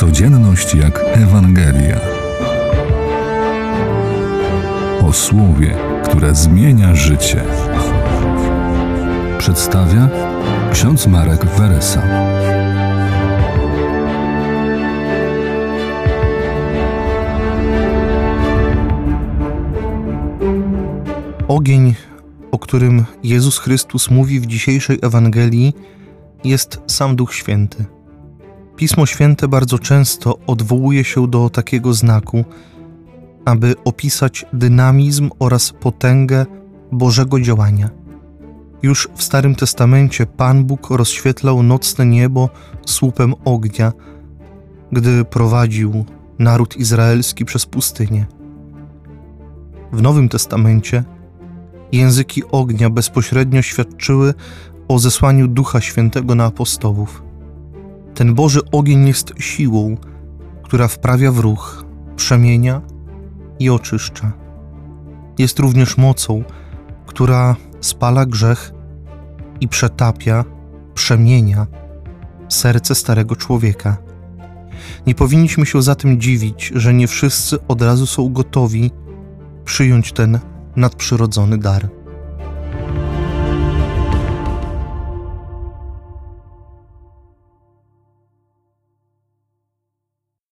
Codzienność jak Ewangelia. O słowie, które zmienia życie. Przedstawia ksiądz Marek Weresa. Ogień, o którym Jezus Chrystus mówi w dzisiejszej Ewangelii, jest sam Duch Święty. Pismo Święte bardzo często odwołuje się do takiego znaku, aby opisać dynamizm oraz potęgę Bożego działania. Już w Starym Testamencie Pan Bóg rozświetlał nocne niebo słupem ognia, gdy prowadził naród izraelski przez pustynię. W Nowym Testamencie języki ognia bezpośrednio świadczyły o zesłaniu Ducha Świętego na apostołów. Ten Boży ogień jest siłą, która wprawia w ruch, przemienia i oczyszcza. Jest również mocą, która spala grzech i przetapia, przemienia serce starego człowieka. Nie powinniśmy się zatem dziwić, że nie wszyscy od razu są gotowi przyjąć ten nadprzyrodzony dar.